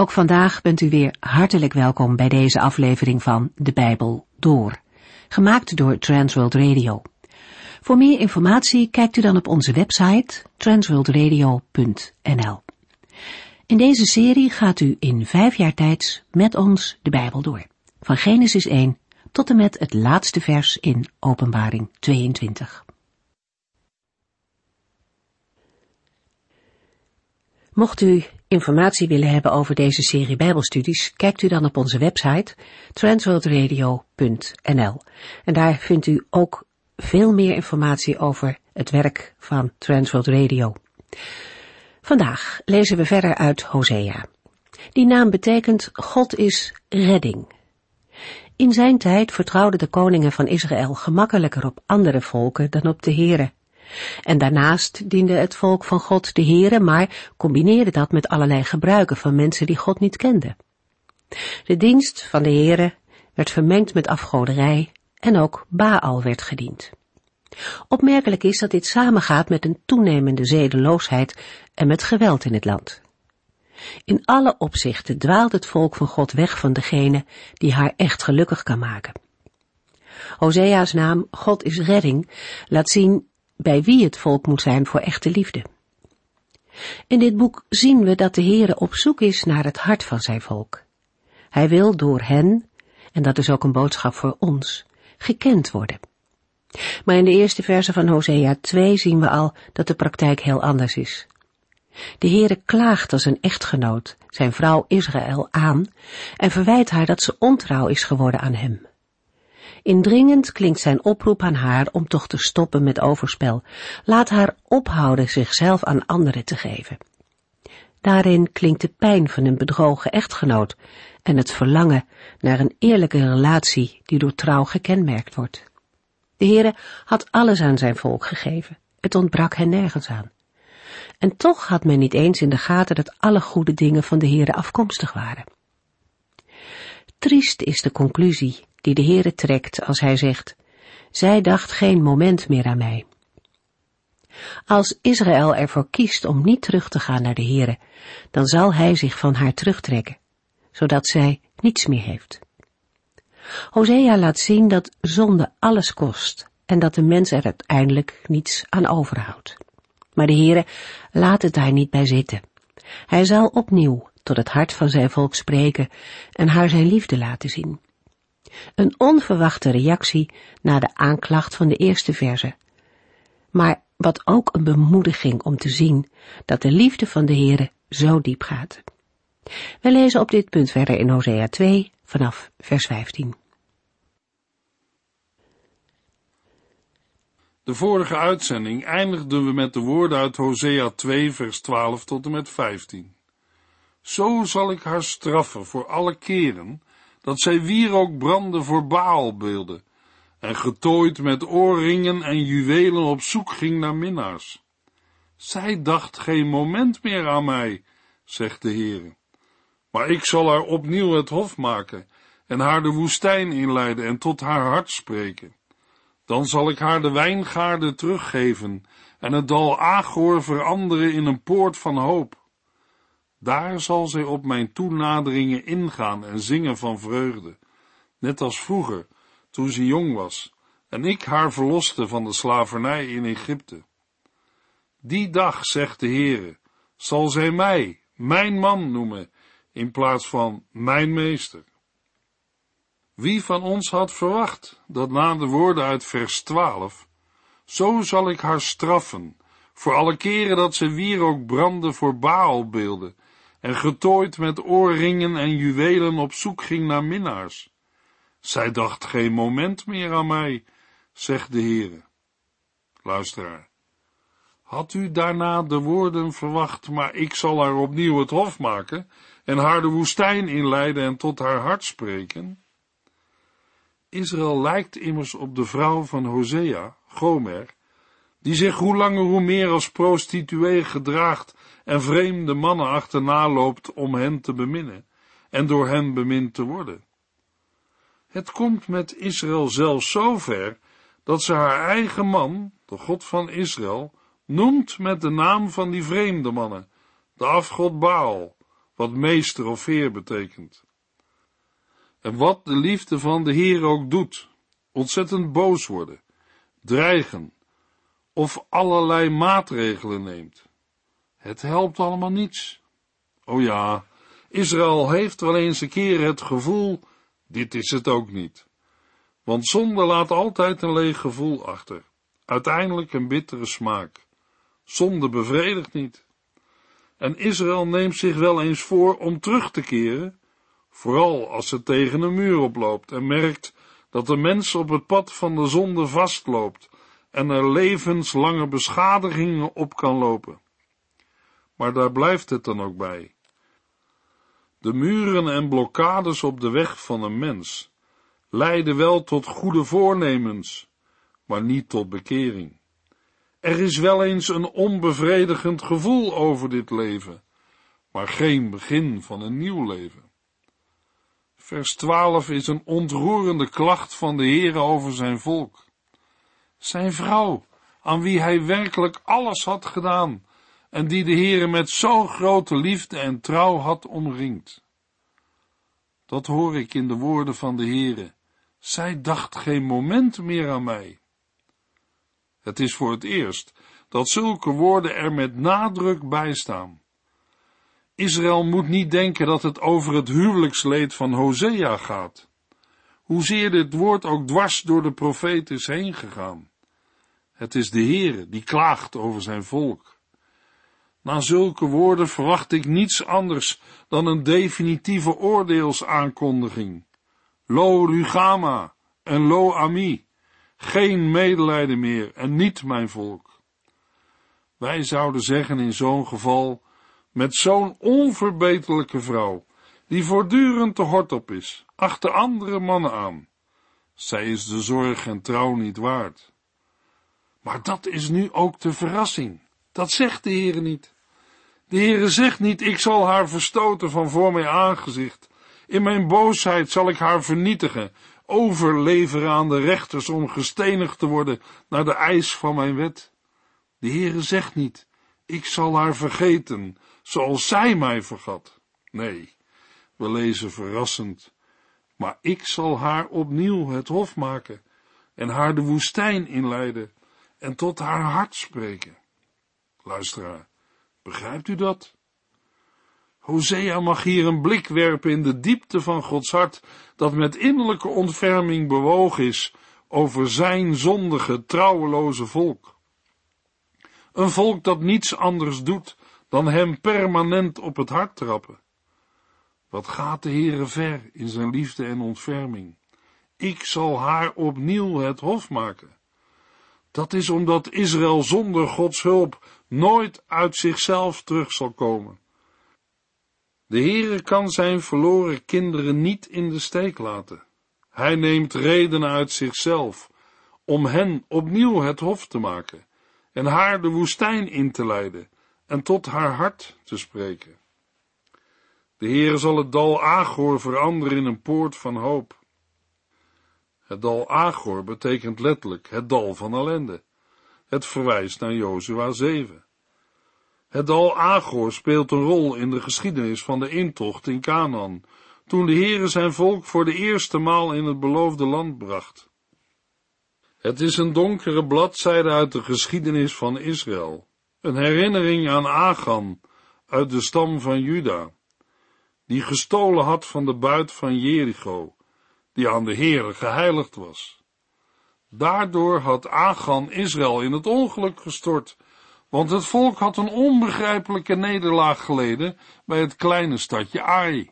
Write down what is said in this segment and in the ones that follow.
Ook vandaag bent u weer hartelijk welkom bij deze aflevering van De Bijbel Door, gemaakt door Transworld Radio. Voor meer informatie kijkt u dan op onze website transworldradio.nl. In deze serie gaat u in vijf jaar tijd met ons de Bijbel door, van Genesis 1 tot en met het laatste vers in Openbaring 22. Mocht u informatie willen hebben over deze serie Bijbelstudies, kijkt u dan op onze website transworldradio.nl. En daar vindt u ook veel meer informatie over het werk van Transworld Radio. Vandaag lezen we verder uit Hosea. Die naam betekent God is redding. In zijn tijd vertrouwden de koningen van Israël gemakkelijker op andere volken dan op de Here. En daarnaast diende het volk van God de Here, maar combineerde dat met allerlei gebruiken van mensen die God niet kenden. De dienst van de Here werd vermengd met afgoderij en ook Baal werd gediend. Opmerkelijk is dat dit samengaat met een toenemende zedeloosheid en met geweld in het land. In alle opzichten dwaalt het volk van God weg van degene die haar echt gelukkig kan maken. Hosea's naam, God is redding, laat zien bij wie het volk moet zijn voor echte liefde. In dit boek zien we dat de Heere op zoek is naar het hart van zijn volk. Hij wil door hen, en dat is ook een boodschap voor ons, gekend worden. Maar in de eerste verse van Hosea 2 zien we al dat de praktijk heel anders is. De Heere klaagt als een echtgenoot zijn vrouw Israël aan en verwijt haar dat ze ontrouw is geworden aan hem. Indringend klinkt zijn oproep aan haar om toch te stoppen met overspel. Laat haar ophouden zichzelf aan anderen te geven. Daarin klinkt de pijn van een bedrogen echtgenoot en het verlangen naar een eerlijke relatie die door trouw gekenmerkt wordt. De Heere had alles aan zijn volk gegeven. Het ontbrak hen nergens aan. En toch had men niet eens in de gaten dat alle goede dingen van de Heere afkomstig waren. Triest is de conclusie die de Heere trekt als hij zegt, zij dacht geen moment meer aan mij. Als Israël ervoor kiest om niet terug te gaan naar de Heere, dan zal hij zich van haar terugtrekken, zodat zij niets meer heeft. Hosea laat zien dat zonde alles kost en dat de mens er uiteindelijk niets aan overhoudt. Maar de Heere laat het daar niet bij zitten. Hij zal opnieuw tot het hart van zijn volk spreken en haar zijn liefde laten zien. Een onverwachte reactie na de aanklacht van de eerste verse. Maar wat ook een bemoediging om te zien dat de liefde van de Heere zo diep gaat. We lezen op dit punt verder in Hosea 2 vanaf vers 15. De vorige uitzending eindigden we met de woorden uit Hosea 2 vers 12 tot en met 15. Zo zal ik haar straffen voor alle keren dat zij wierook brandde voor Baalbeelden en getooid met oorringen en juwelen op zoek ging naar minnaars. Zij dacht geen moment meer aan mij, zegt de Heere. Maar ik zal haar opnieuw het hof maken en haar de woestijn inleiden en tot haar hart spreken. Dan zal ik haar de wijngaarden teruggeven en het dal Agor veranderen in een poort van hoop. Daar zal zij op mijn toenaderingen ingaan en zingen van vreugde, net als vroeger, toen ze jong was, en ik haar verloste van de slavernij in Egypte. Die dag, zegt de Heere, zal zij mij, mijn man noemen, in plaats van mijn meester. Wie van ons had verwacht dat na de woorden uit vers 12, zo zal ik haar straffen, voor alle keren dat ze wierook brandde voor Baalbeelden, en getooid met oorringen en juwelen op zoek ging naar minnaars. Zij dacht geen moment meer aan mij, zegt de Heere. Luisteraar, had u daarna de woorden verwacht, maar ik zal haar opnieuw het hof maken en haar de woestijn inleiden en tot haar hart spreken? Israël lijkt immers op de vrouw van Hosea, Gomer, die zich hoe langer hoe meer als prostituee gedraagt en vreemde mannen achterna loopt om hen te beminnen en door hen bemind te worden. Het komt met Israël zelfs zo ver dat ze haar eigen man, de God van Israël, noemt met de naam van die vreemde mannen, de afgod Baal, wat meester of heer betekent. En wat de liefde van de Heer ook doet, ontzettend boos worden, dreigen of allerlei maatregelen neemt. Het helpt allemaal niets. O ja, Israël heeft wel eens een keer het gevoel, dit is het ook niet. Want zonde laat altijd een leeg gevoel achter, uiteindelijk een bittere smaak. Zonde bevredigt niet. En Israël neemt zich wel eens voor om terug te keren, vooral als ze tegen een muur oploopt en merkt dat de mens op het pad van de zonde vastloopt en er levenslange beschadigingen op kan lopen. Maar daar blijft het dan ook bij. De muren en blokkades op de weg van een mens leiden wel tot goede voornemens, maar niet tot bekering. Er is wel eens een onbevredigend gevoel over dit leven, maar geen begin van een nieuw leven. Vers 12 is een ontroerende klacht van de Heere over zijn volk. Zijn vrouw, aan wie hij werkelijk alles had gedaan, en die de Heere met zo'n grote liefde en trouw had omringd. Dat hoor ik in de woorden van de Heere. Zij dacht geen moment meer aan mij. Het is voor het eerst dat zulke woorden er met nadruk bij staan. Israël moet niet denken dat het over het huwelijksleed van Hosea gaat. Hoezeer dit woord ook dwars door de profeet is heen gegaan. Het is de Heere die klaagt over zijn volk. Na zulke woorden verwacht ik niets anders dan een definitieve oordeelsaankondiging. Lo Rugama en Lo Ami. Geen medelijden meer en niet mijn volk. Wij zouden zeggen in zo'n geval, met zo'n onverbeterlijke vrouw, die voortdurend te hort op is, achter andere mannen aan. Zij is de zorg en trouw niet waard. Maar dat is nu ook de verrassing. Dat zegt de Heere niet. De Heere zegt niet, ik zal haar verstoten van voor mijn aangezicht. In mijn boosheid zal ik haar vernietigen, overleveren aan de rechters om gestenigd te worden naar de eis van mijn wet. De Heere zegt niet, ik zal haar vergeten, zoals zij mij vergat. Nee, we lezen verrassend, maar ik zal haar opnieuw het hof maken en haar de woestijn inleiden en tot haar hart spreken. Luisteraar, begrijpt u dat? Hosea mag hier een blik werpen in de diepte van Gods hart, dat met innerlijke ontferming bewogen is over zijn zondige, trouweloze volk. Een volk dat niets anders doet dan hem permanent op het hart trappen. Wat gaat de Heere ver in zijn liefde en ontferming? Ik zal haar opnieuw het hof maken. Dat is omdat Israël zonder Gods hulp nooit uit zichzelf terug zal komen. De Heere kan zijn verloren kinderen niet in de steek laten. Hij neemt redenen uit zichzelf om hen opnieuw het hof te maken en haar de woestijn in te leiden en tot haar hart te spreken. De Heere zal het dal Agor veranderen in een poort van hoop. Het dal Agor betekent letterlijk het dal van ellende. Het verwijst naar Jozua 7. Het dal Agor speelt een rol in de geschiedenis van de intocht in Canaan, toen de Heere zijn volk voor de eerste maal in het beloofde land bracht. Het is een donkere bladzijde uit de geschiedenis van Israël, een herinnering aan Agan uit de stam van Juda, die gestolen had van de buit van Jericho, die aan de Heere geheiligd was. Daardoor had Agan Israël in het ongeluk gestort want het volk had een onbegrijpelijke nederlaag geleden bij het kleine stadje Ai.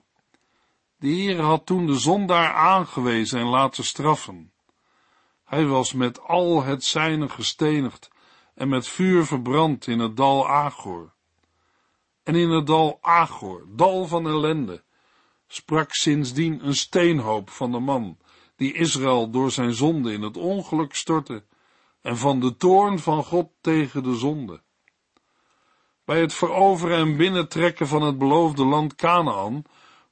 De Heer had toen de zondaar aangewezen en laten straffen. Hij was met al het zijne gestenigd en met vuur verbrand in het dal Agor. En in het dal Agor, dal van ellende, sprak sindsdien een steenhoop van de man die Israël door zijn zonde in het ongeluk stortte en van de toorn van God tegen de zonde. Bij het veroveren en binnentrekken van het beloofde land Canaan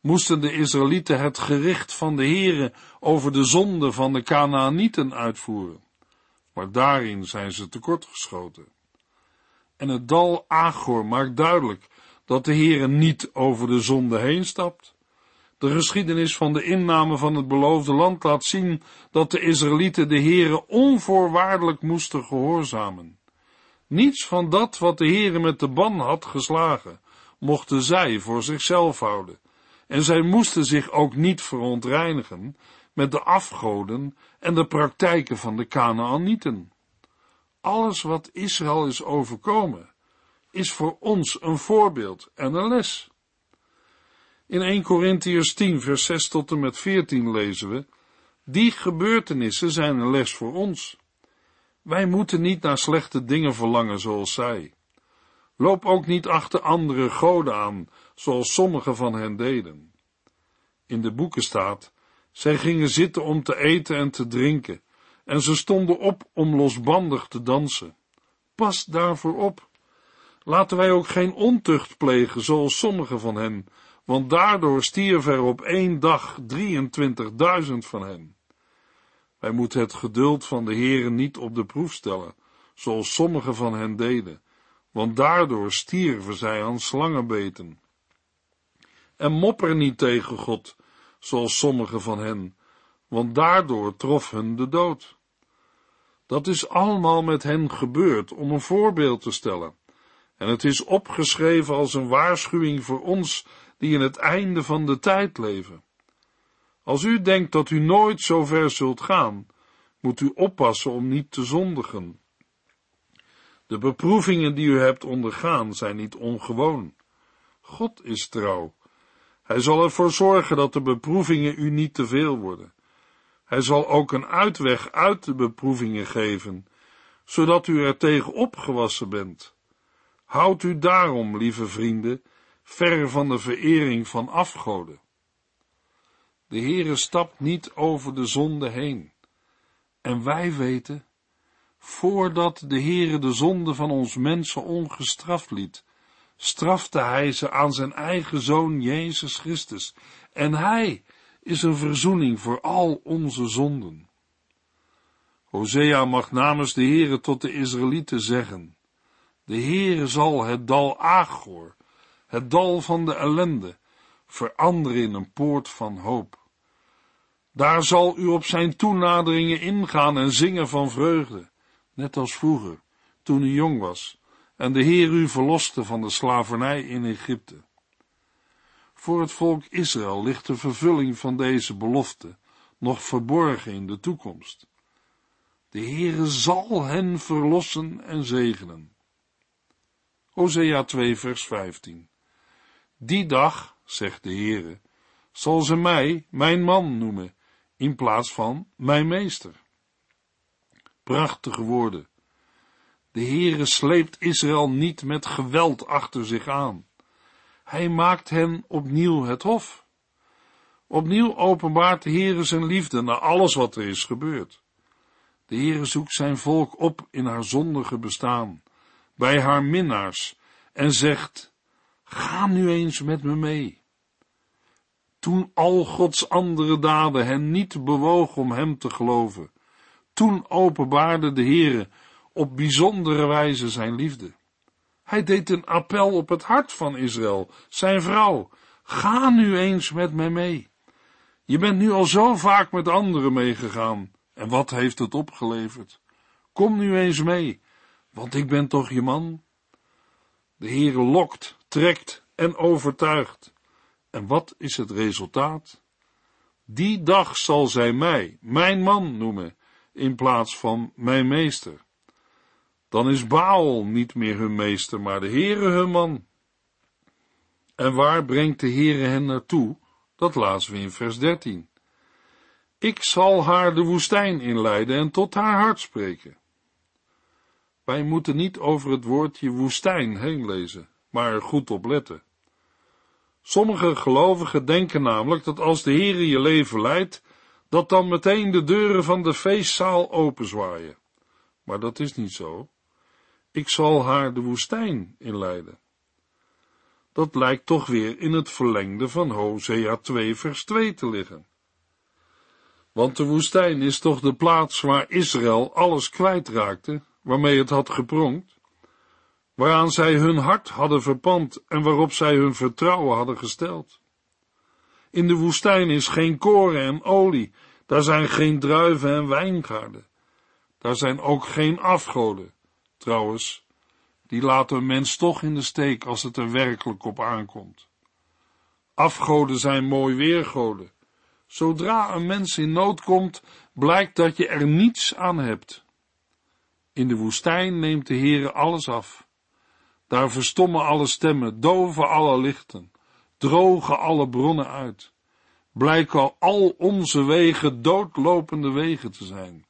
moesten de Israëlieten het gericht van de Heere over de zonde van de Canaanieten uitvoeren. Maar daarin zijn ze tekortgeschoten. En het dal Agor maakt duidelijk dat de Heere niet over de zonde heen stapt. De geschiedenis van de inname van het beloofde land laat zien dat de Israëlieten de Heere onvoorwaardelijk moesten gehoorzamen. Niets van dat wat de Heere met de ban had geslagen, mochten zij voor zichzelf houden, en zij moesten zich ook niet verontreinigen met de afgoden en de praktijken van de Kanaanieten. Alles wat Israël is overkomen, is voor ons een voorbeeld en een les. In 1 Corinthiërs 10 vers 6 tot en met 14 lezen we, die gebeurtenissen zijn een les voor ons. Wij moeten niet naar slechte dingen verlangen zoals zij. Loop ook niet achter andere goden aan, zoals sommigen van hen deden. In de boeken staat, zij gingen zitten om te eten en te drinken, en ze stonden op om losbandig te dansen. Pas daarvoor op. Laten wij ook geen ontucht plegen, zoals sommigen van hen, want daardoor stierven er op één dag 23.000 van hen. Wij moeten het geduld van de Heeren niet op de proef stellen, zoals sommigen van hen deden, want daardoor stierven zij aan slangenbeten. En mopper niet tegen God, zoals sommigen van hen, want daardoor trof hun de dood. Dat is allemaal met hen gebeurd om een voorbeeld te stellen. En het is opgeschreven als een waarschuwing voor ons die in het einde van de tijd leven. Als u denkt dat u nooit zo ver zult gaan, moet u oppassen om niet te zondigen. De beproevingen die u hebt ondergaan zijn niet ongewoon. God is trouw. Hij zal ervoor zorgen dat de beproevingen u niet te veel worden. Hij zal ook een uitweg uit de beproevingen geven, zodat u er tegen opgewassen bent. Houd u daarom, lieve vrienden, ver van de verering van afgoden. De Heere stapt niet over de zonde heen. En wij weten, voordat de Heere de zonde van ons mensen ongestraft liet, strafte hij ze aan zijn eigen zoon Jezus Christus. En hij is een verzoening voor al onze zonden. Hosea mag namens de Heere tot de Israëlieten zeggen, de Heere zal het dal Agor, het dal van de ellende, veranderen in een poort van hoop. Daar zal u op zijn toenaderingen ingaan en zingen van vreugde, net als vroeger, toen u jong was en de Heer u verloste van de slavernij in Egypte. Voor het volk Israël ligt de vervulling van deze belofte nog verborgen in de toekomst. De Heere zal hen verlossen en zegenen. Hosea 2 vers 15 Die dag, zegt de Heere, zal ze mij mijn man noemen, in plaats van mijn meester. Prachtige woorden. De Heere sleept Israël niet met geweld achter zich aan. Hij maakt hen opnieuw het hof. Opnieuw openbaart de Heere zijn liefde naar alles wat er is gebeurd. De Heere zoekt zijn volk op in haar zondige bestaan, bij haar minnaars, en zegt, ga nu eens met me mee. Toen al Gods andere daden hen niet bewogen om hem te geloven, toen openbaarde de Heere op bijzondere wijze zijn liefde. Hij deed een appel op het hart van Israël, zijn vrouw. Ga nu eens met mij mee. Je bent nu al zo vaak met anderen meegegaan. En wat heeft het opgeleverd? Kom nu eens mee, want ik ben toch je man? De Heere lokt, trekt en overtuigt. En wat is het resultaat? Die dag zal zij mij, mijn man, noemen, in plaats van mijn meester. Dan is Baal niet meer hun meester, maar de Heere hun man. En waar brengt de Heere hen naartoe? Dat lazen we in vers 13. Ik zal haar de woestijn inleiden en tot haar hart spreken. Wij moeten niet over het woordje woestijn heen lezen, maar er goed op letten. Sommige gelovigen denken namelijk dat als de Heere je leven leidt, dat dan meteen de deuren van de feestzaal openzwaaien. Maar dat is niet zo. Ik zal haar de woestijn inleiden. Dat lijkt toch weer in het verlengde van Hosea 2 vers 2 te liggen. Want de woestijn is toch de plaats waar Israël alles kwijtraakte, waarmee het had gepronkt. waaraan zij hun hart hadden verpand en waarop zij hun vertrouwen hadden gesteld. In de woestijn is geen koren en olie, daar zijn geen druiven en wijngaarden. Daar zijn ook geen afgoden. Trouwens, die laten een mens toch in de steek als het er werkelijk op aankomt. Afgoden zijn mooi weergoden. Zodra een mens in nood komt, blijkt dat je er niets aan hebt. In de woestijn neemt de Heere alles af. Daar verstommen alle stemmen, doven alle lichten, drogen alle bronnen uit. Blijken al onze wegen doodlopende wegen te zijn.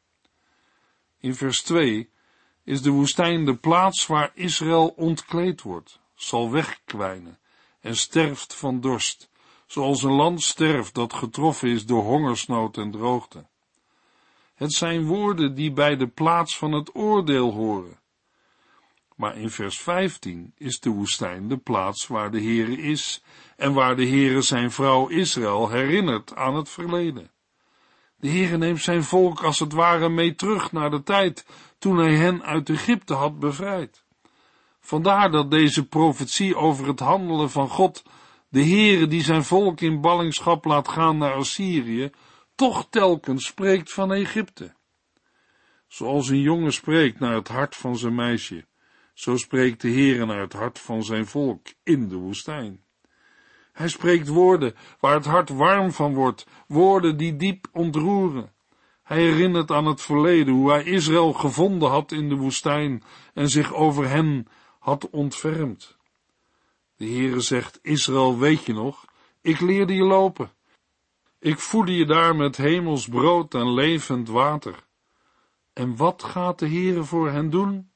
In vers 2 is de woestijn de plaats waar Israël ontkleed wordt, zal wegkwijnen en sterft van dorst, zoals een land sterft dat getroffen is door hongersnood en droogte. Het zijn woorden die bij de plaats van het oordeel horen. Maar in vers 15 is de woestijn de plaats waar de Heere is en waar de Heere zijn vrouw Israël herinnert aan het verleden. De Heere neemt zijn volk als het ware mee terug naar de tijd toen hij hen uit Egypte had bevrijd. Vandaar dat deze profetie over het handelen van God, de Heere die zijn volk in ballingschap laat gaan naar Assyrië, toch telkens spreekt van Egypte. Zoals een jongen spreekt naar het hart van zijn meisje, zo spreekt de Heere naar het hart van zijn volk in de woestijn. Hij spreekt woorden waar het hart warm van wordt, woorden die diep ontroeren. Hij herinnert aan het verleden, hoe hij Israël gevonden had in de woestijn en zich over hen had ontfermd. De Heere zegt, Israël, weet je nog, ik leerde je lopen. Ik voedde je daar met hemels brood en levend water. En wat gaat de Heere voor hen doen?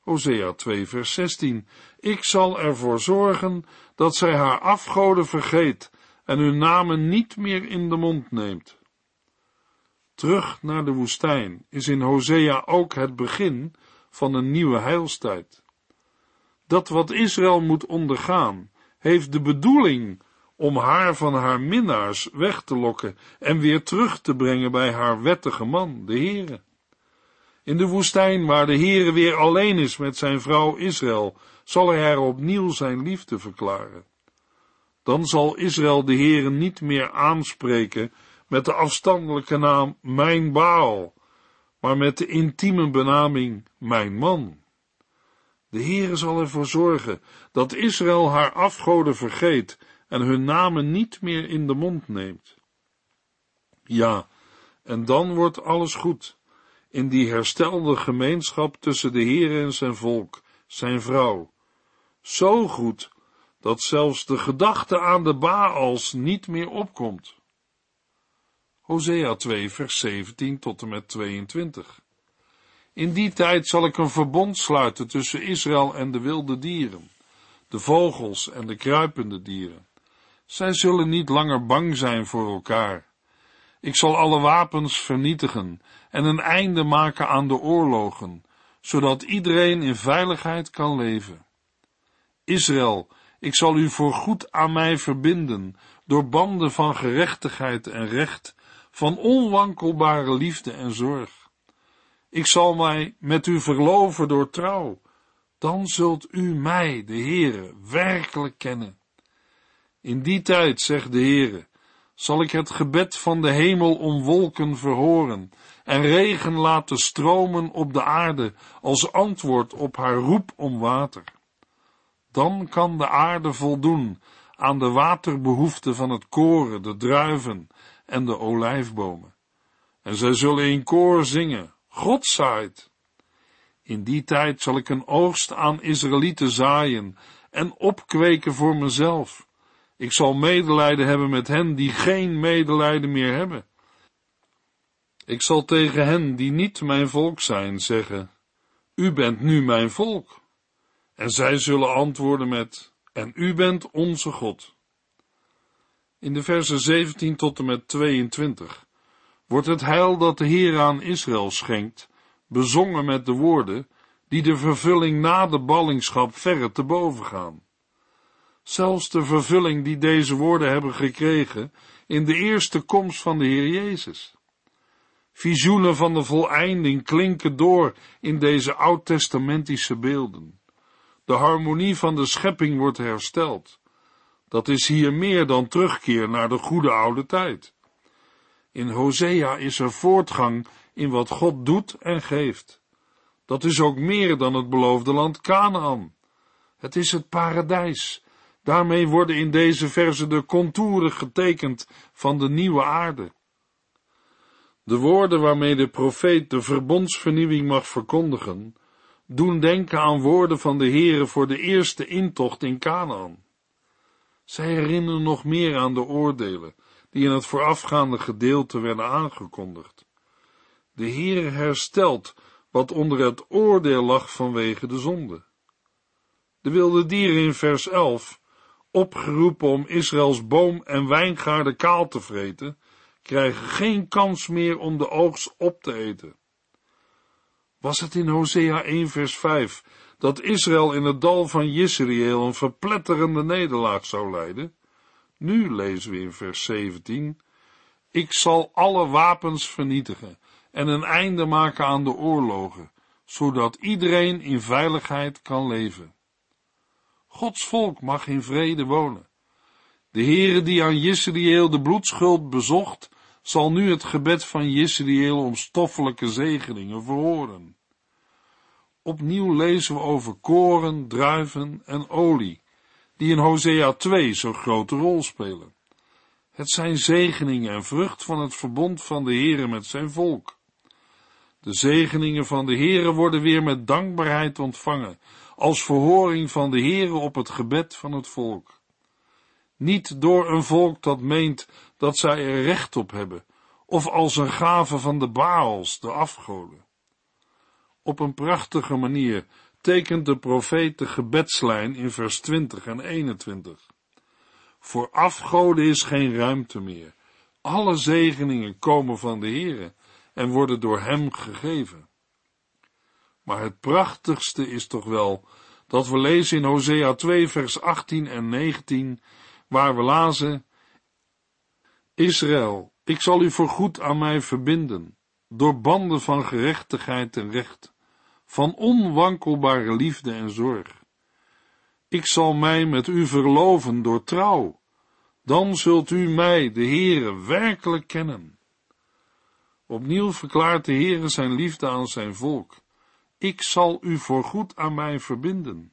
Hosea 2 vers 16. Ik zal ervoor zorgen dat zij haar afgoden vergeet en hun namen niet meer in de mond neemt. Terug naar de woestijn is in Hosea ook het begin van een nieuwe heilstijd. Dat wat Israël moet ondergaan, heeft de bedoeling om haar van haar minnaars weg te lokken en weer terug te brengen bij haar wettige man, de Heere. In de woestijn, waar de Heere weer alleen is met zijn vrouw Israël, zal hij haar opnieuw zijn liefde verklaren. Dan zal Israël de Heere niet meer aanspreken met de afstandelijke naam mijn Baal, maar met de intieme benaming mijn man. De Heere zal ervoor zorgen dat Israël haar afgoden vergeet en hun namen niet meer in de mond neemt. Ja, en dan wordt alles goed in die herstelde gemeenschap tussen de Heer en zijn volk, zijn vrouw. Zo goed dat zelfs de gedachte aan de Baals niet meer opkomt. Hosea 2 vers 17 tot en met 22 In die tijd zal ik een verbond sluiten tussen Israël en de wilde dieren, de vogels en de kruipende dieren. Zij zullen niet langer bang zijn voor elkaar. Ik zal alle wapens vernietigen en een einde maken aan de oorlogen, zodat iedereen in veiligheid kan leven. Israël, ik zal u voor goed aan mij verbinden, door banden van gerechtigheid en recht, van onwankelbare liefde en zorg. Ik zal mij met u verloven door trouw, dan zult u mij, de Heere, werkelijk kennen. In die tijd, zegt de Heere, zal ik het gebed van de hemel om wolken verhoren en regen laten stromen op de aarde als antwoord op haar roep om water. Dan kan de aarde voldoen aan de waterbehoeften van het koren, de druiven en de olijfbomen. En zij zullen in koor zingen, God zaait. In die tijd zal ik een oogst aan Israëlieten zaaien en opkweken voor mezelf. Ik zal medelijden hebben met hen die geen medelijden meer hebben. Ik zal tegen hen die niet mijn volk zijn zeggen, u bent nu mijn volk. En zij zullen antwoorden met, en u bent onze God. In de versen 17 tot en met 22 wordt het heil dat de Heer aan Israël schenkt, bezongen met de woorden, die de vervulling na de ballingschap verre te boven gaan. Zelfs de vervulling die deze woorden hebben gekregen in de eerste komst van de Heer Jezus. Visioenen van de voleinding klinken door in deze oud-testamentische beelden. De harmonie van de schepping wordt hersteld. Dat is hier meer dan terugkeer naar de goede oude tijd. In Hosea is er voortgang in wat God doet en geeft. Dat is ook meer dan het beloofde land Canaan. Het is het paradijs. Daarmee worden in deze verse de contouren getekend van de nieuwe aarde. De woorden waarmee de profeet de verbondsvernieuwing mag verkondigen, doen denken aan woorden van de Heere voor de eerste intocht in Canaan. Zij herinneren nog meer aan de oordelen die in het voorafgaande gedeelte werden aangekondigd. De Heere herstelt wat onder het oordeel lag vanwege de zonde. De wilde dieren in vers 11, opgeroepen om Israëls boom- en wijngaarden kaal te vreten, krijgen geen kans meer om de oogst op te eten. Was het in Hosea 1 vers 5 dat Israël in het dal van Jezreel een verpletterende nederlaag zou leiden? Nu lezen we in vers 17, ik zal alle wapens vernietigen en een einde maken aan de oorlogen, zodat iedereen in veiligheid kan leven. Gods volk mag in vrede wonen. De Heere die aan Jezreel de bloedschuld bezocht, zal nu het gebed van Jezreel om stoffelijke zegeningen verhoren. Opnieuw lezen we over koren, druiven en olie, die in Hosea 2 zo'n grote rol spelen. Het zijn zegeningen en vrucht van het verbond van de Heere met zijn volk. De zegeningen van de Heere worden weer met dankbaarheid ontvangen, als verhoring van de Heere op het gebed van het volk. Niet door een volk dat meent dat zij er recht op hebben, of als een gave van de Baals, de afgoden. Op een prachtige manier tekent de profeet de gebedslijn in vers 20 en 21. Voor afgoden is geen ruimte meer. Alle zegeningen komen van de Heere en worden door hem gegeven. Maar het prachtigste is toch wel dat we lezen in Hosea 2 vers 18 en 19, waar we lazen, Israël, ik zal u voorgoed aan mij verbinden, door banden van gerechtigheid en recht, van onwankelbare liefde en zorg. Ik zal mij met u verloven door trouw, dan zult u mij, de Heere, werkelijk kennen. Opnieuw verklaart de Heere zijn liefde aan zijn volk. Ik zal u voorgoed aan mij verbinden.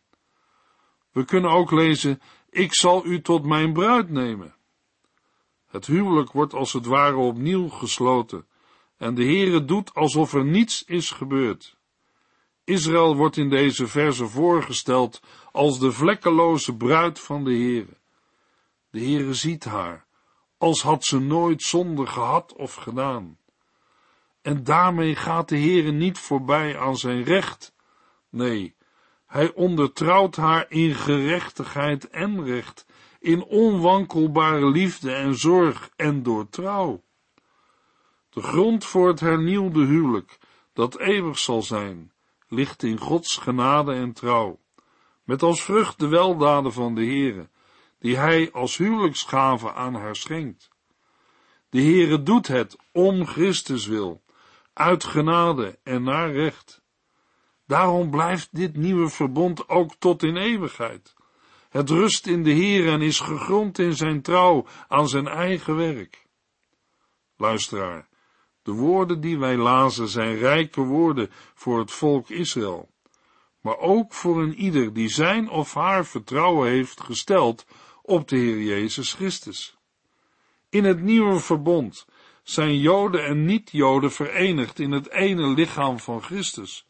We kunnen ook lezen, ik zal u tot mijn bruid nemen. Het huwelijk wordt als het ware opnieuw gesloten en de Heere doet alsof er niets is gebeurd. Israël wordt in deze verse voorgesteld als de vlekkeloze bruid van de Heere. De Heere ziet haar, als had ze nooit zonde gehad of gedaan. En daarmee gaat de Heere niet voorbij aan zijn recht. Nee, hij ondertrouwt haar in gerechtigheid en recht, in onwankelbare liefde en zorg en door trouw. De grond voor het hernieuwde huwelijk, dat eeuwig zal zijn, ligt in Gods genade en trouw, met als vrucht de weldaden van de Heere, die hij als huwelijksgave aan haar schenkt. De Heere doet het om Christus wil, uit genade en naar recht. Daarom blijft dit nieuwe verbond ook tot in eeuwigheid. Het rust in de Heer en is gegrond in zijn trouw aan zijn eigen werk. Luisteraar, de woorden die wij lazen zijn rijke woorden voor het volk Israël, maar ook voor een ieder die zijn of haar vertrouwen heeft gesteld op de Heer Jezus Christus. In het nieuwe verbond zijn Joden en niet-Joden verenigd in het ene lichaam van Christus,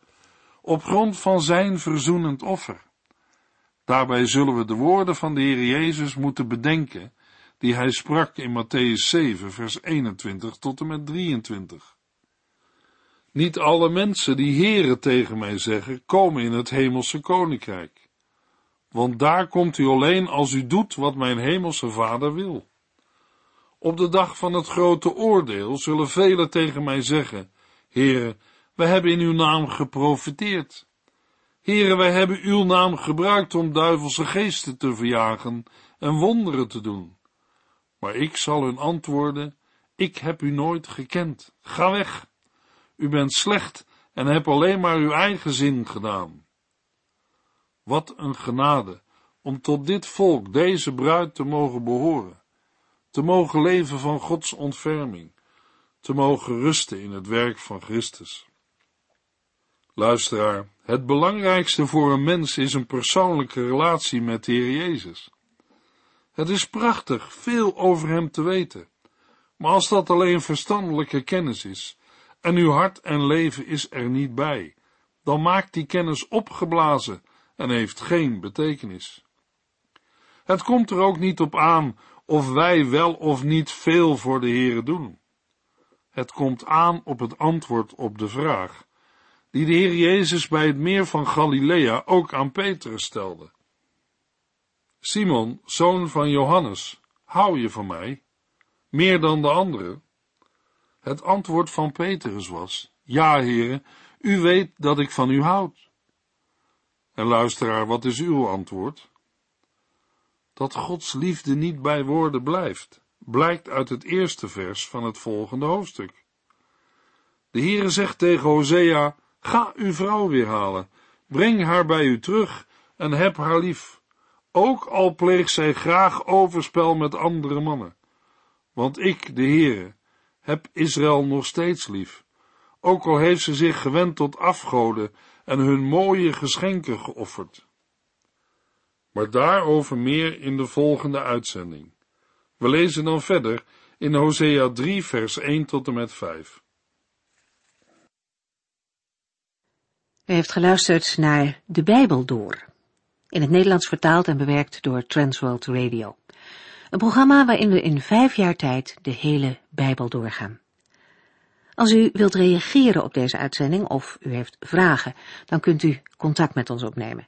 op grond van zijn verzoenend offer. Daarbij zullen we de woorden van de Heer Jezus moeten bedenken, die hij sprak in Matthäus 7, vers 21 tot en met 23. Niet alle mensen die Heere tegen mij zeggen, komen in het hemelse koninkrijk. Want daar komt u alleen als u doet wat mijn hemelse vader wil. Op de dag van het grote oordeel zullen velen tegen mij zeggen, Heere, we hebben in uw naam geprofiteerd. Heere, wij hebben uw naam gebruikt om duivelse geesten te verjagen en wonderen te doen. Maar ik zal hun antwoorden, ik heb u nooit gekend. Ga weg. U bent slecht en hebt alleen maar uw eigen zin gedaan. Wat een genade om tot dit volk, deze bruid, te mogen behoren, te mogen leven van Gods ontferming, te mogen rusten in het werk van Christus. Luisteraar, het belangrijkste voor een mens is een persoonlijke relatie met de Heer Jezus. Het is prachtig veel over Hem te weten, maar als dat alleen verstandelijke kennis is, en uw hart en leven is er niet bij, dan maakt die kennis opgeblazen en heeft geen betekenis. Het komt er ook niet op aan of wij wel of niet veel voor de Heere doen. Het komt aan op het antwoord op de vraag, die de Heer Jezus bij het meer van Galilea ook aan Petrus stelde. Simon, zoon van Johannes, hou je van mij, meer dan de anderen? Het antwoord van Petrus was, ja, heren, u weet dat ik van u houd. En luisteraar, wat is uw antwoord? Dat Gods liefde niet bij woorden blijft, blijkt uit het eerste vers van het volgende hoofdstuk. De Heere zegt tegen Hosea, ga uw vrouw weer halen, breng haar bij u terug en heb haar lief, ook al pleegt zij graag overspel met andere mannen. Want ik, de Heere, heb Israël nog steeds lief, ook al heeft ze zich gewend tot afgoden en hun mooie geschenken geofferd. Maar daarover meer in de volgende uitzending. We lezen dan verder in Hosea 3 vers 1 tot en met 5. U heeft geluisterd naar De Bijbel Door, in het Nederlands vertaald en bewerkt door Transworld Radio. Een programma waarin we in vijf jaar tijd de hele Bijbel doorgaan. Als u wilt reageren op deze uitzending of u heeft vragen, dan kunt u contact met ons opnemen.